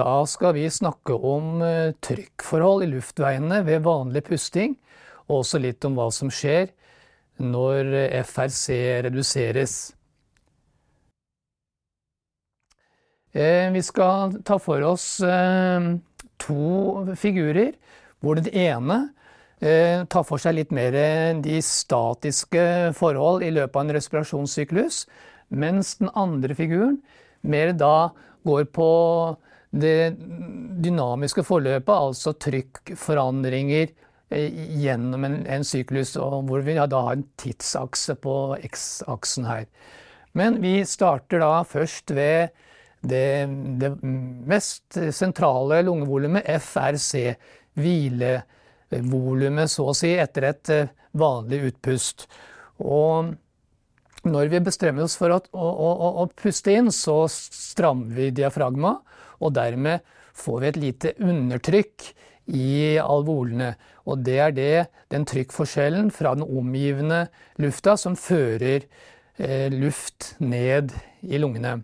Da skal vi snakke om eh, trykkforhold i luftveiene ved vanlig pusting, og også litt om hva som skjer når FRC reduseres. Eh, vi skal ta for oss eh, to figurer, hvor den ene tar for seg litt mer de statiske forhold i løpet av en respirasjonssyklus, mens den andre figuren mer da går på det dynamiske forløpet, altså trykkforandringer eh, gjennom en, en syklus, hvor vi da har en tidsakse på X-aksen her. Men vi starter da først ved det, det mest sentrale lungevolumet, FRC, hvilevolumet så å si, etter et eh, vanlig utpust. Og når vi bestemmer oss for å, å, å, å puste inn, så strammer vi diafragma og dermed får vi et lite undertrykk i alvolene. Og det er det, den trykkforskjellen fra den omgivende lufta som fører eh, luft ned i lungene.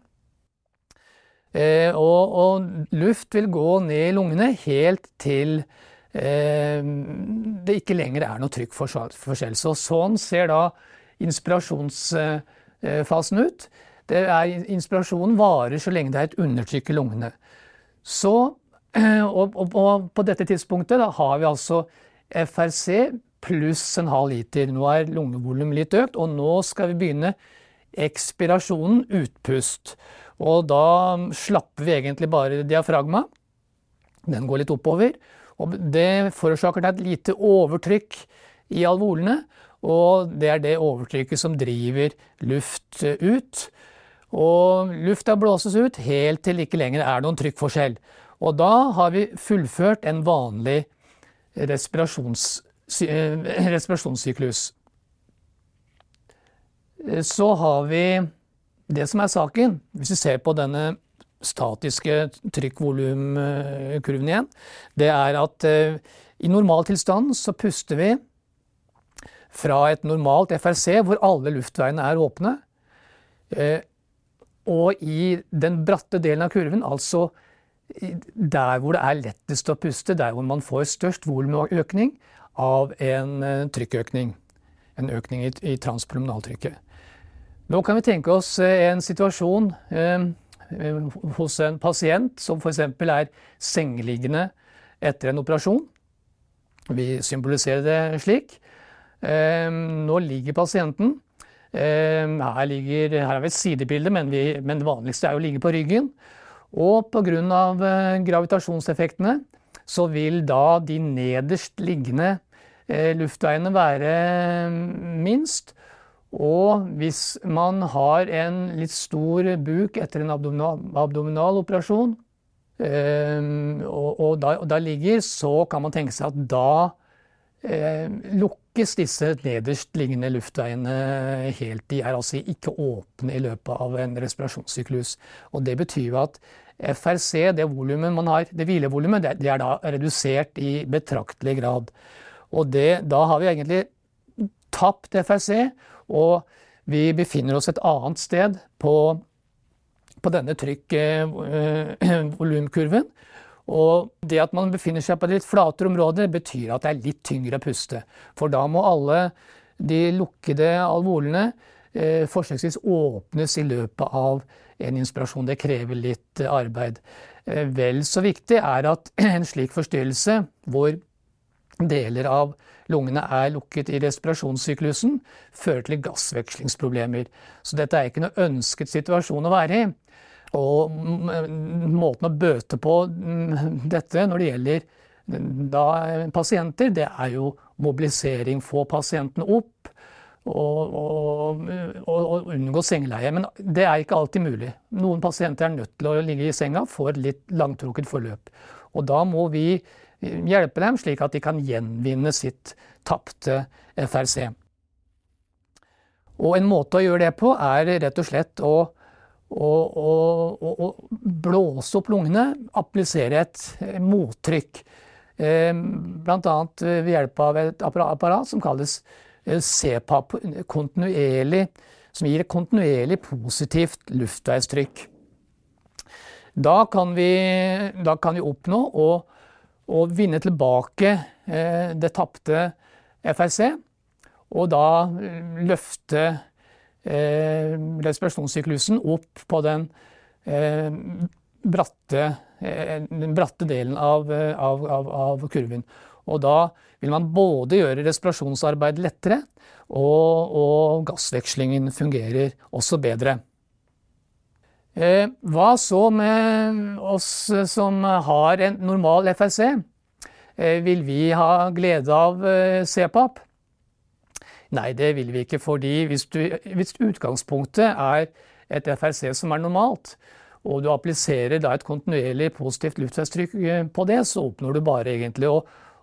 Eh, og, og, luft vil gå ned i lungene helt til eh, det ikke lenger er noe trykkforskjell. Så sånn ser da inspirasjonsfasen ut. Er, inspirasjonen varer så lenge det er et undertrykk i lungene. Så, og, og, og på dette tidspunktet da, har vi altså FRC pluss en halv liter. Nå er lungevolumet litt økt, og nå skal vi begynne ekspirasjonen, utpust. Og da slapper vi egentlig bare diafragma. Den går litt oppover. Og det forårsaker et lite overtrykk i alvolene. Og det er det overtrykket som driver luft ut. Og lufta blåses ut helt til ikke lenger er noen trykkforskjell. Og da har vi fullført en vanlig respirasjons, eh, respirasjonssyklus. Så har vi det som er saken, hvis vi ser på denne statiske trykkvolumkurven igjen, det er at i i normaltilstand så puster vi fra et normalt FRC hvor alle luftveiene er åpne, eh, og i den bratte delen av kurven, altså der hvor det er lettest å puste, der hvor man får størst volumøkning av en eh, trykkøkning. En økning i, i transpulmonaltrykket. Nå kan vi tenke oss eh, en situasjon eh, hos en pasient som f.eks. er sengeliggende etter en operasjon. Vi symboliserer det slik. Eh, nå ligger pasienten Ehm, her, ligger, her har vi et sidebilde, men, vi, men, det vanligste er å ligge på ryggen. Og pga. Eh, gravitasjonseffektene så vil da de nederst liggende eh, luftveiene være mm, minst. Og hvis man har en litt stor buk etter en abdominal, abdominal operasjon, ehm, og, og, da, og da ligger, så kan man tenke seg at da lukkes disse nederstliggende luftveiene helt. De er altså ikke åpne i løpet av en respirasjonssyklus. Og det betyr at FRC, det volumet man har, det hvilevolumet, det er da redusert i betraktelig grad. Og det, da har vi egentlig tapt FRC, og vi befinner oss et annet sted på, på denne trykk-volumkurven. Eh, og det at man befinner seg på et litt flatere område, betyr at det er litt tyngre å puste. For da må alle de lukkede alvolene eh, forsøksvis åpnes i løpet av en inspirasjon. Det krever litt eh, arbeid. Eh, vel så viktig er at en slik forstyrrelse, hvor deler av lungene er lukket i respirasjonssyklusen, fører til gassvekslingsproblemer. Så dette er ikke noe ønsket situasjon å være i. Og måten å bøte på mm, dette når det gjelder da pasienter, det er jo mobilisering. Få pasientene opp og, og, og, unngå sengeleie. Men det er ikke alltid mulig. Noen pasienter er nødt til å ligge i senga for et litt langtrukket forløp. Og da må vi hjelpe dem slik at de kan gjenvinne sitt tapte FRC. Og en måte å gjøre det på er rett og slett å og, og, og, blåse opp lungene, applisere et mottrykk. Eh, Bl.a. ved hjelp av et apparat som kalles eh, CPAP, som gir et kontinuerlig positivt luftveistrykk. Da kan vi, da kan vi oppnå å, å vinne tilbake eh, det tapte FRC, og da eh, løfte eh, respirasjonssyklusen opp på den eh, bratte, eh, den bratte delen av, av, av, av kurven. Og da vil man både gjøre respirasjonsarbeid lettere, og, og gassvekslingen fungerer også bedre. Hva så med oss som har en normal FSC? Vil vi ha glede av CPAP? Nei, det vil vi ikke, fordi hvis, du, hvis utgangspunktet er et FRC som er normalt, og du appliserer da et kontinuerlig positivt luftveistrykk på det, så oppnår du bare egentlig å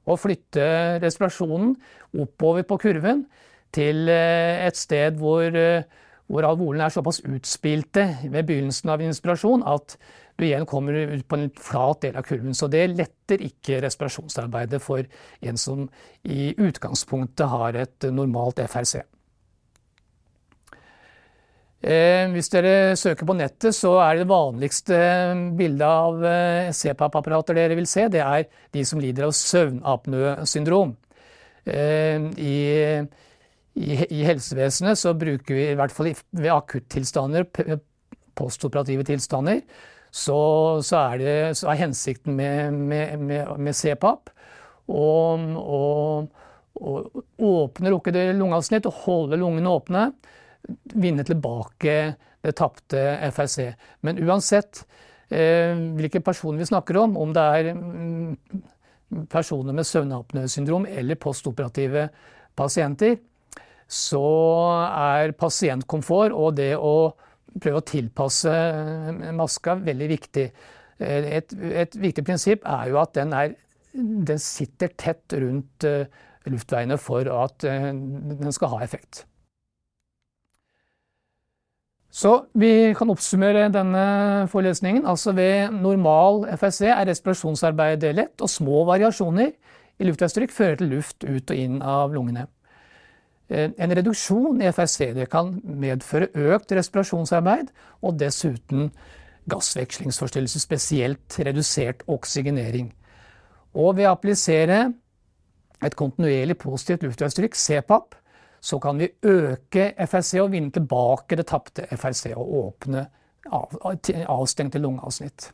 å flytte respirasjonen oppover på kurven til eh, et sted hvor, eh, hvor alvolene er såpass utspilte ved begynnelsen av inspirasjon at du igjen kommer ut på en flat del av kurven. Så det letter ikke respirasjonsarbeidet for en som i utgangspunktet har et normalt FRC. Eh, hvis dere søker på nettet, så er det vanligste bildet av eh, CPAP-apparater dere vil se, det er de som lider av søvnapnøsyndrom. Eh, I, i, I, helsevesenet så bruker vi, i hvert fall ved akuttilstander, postoperative tilstander, så, så, er, det, så er, hensikten med, med, med, med CPAP å åpne lukkede lungeavsnitt og holde lungene åpne vinne tilbake det tapte FRC. Men uansett eh, hvilke personer vi snakker om, om det er mm, personer med søvnapnøsyndrom eller postoperative pasienter, så er pasientkomfort og det å prøve å tilpasse eh, maska veldig viktig. Eh, et, et viktig prinsipp er jo at den, er, den sitter tett rundt luftveiene for at den skal ha effekt. Så vi kan oppsummere denne forelesningen. Altså ved normal FSC er respirasjonsarbeidet lett, og små variasjoner i luftveistrykk fører til luft ut og inn av lungene. Eh, en reduksjon i FSC kan medføre økt respirasjonsarbeid og dessuten gassvekslingsforstyrrelser, spesielt redusert oksygenering. Og ved å applisere et kontinuerlig positivt luftveistrykk, CPAP, så kan vi øke FRC og vinne tilbake det tapte FRC og åpne avstengte lungeavsnitt.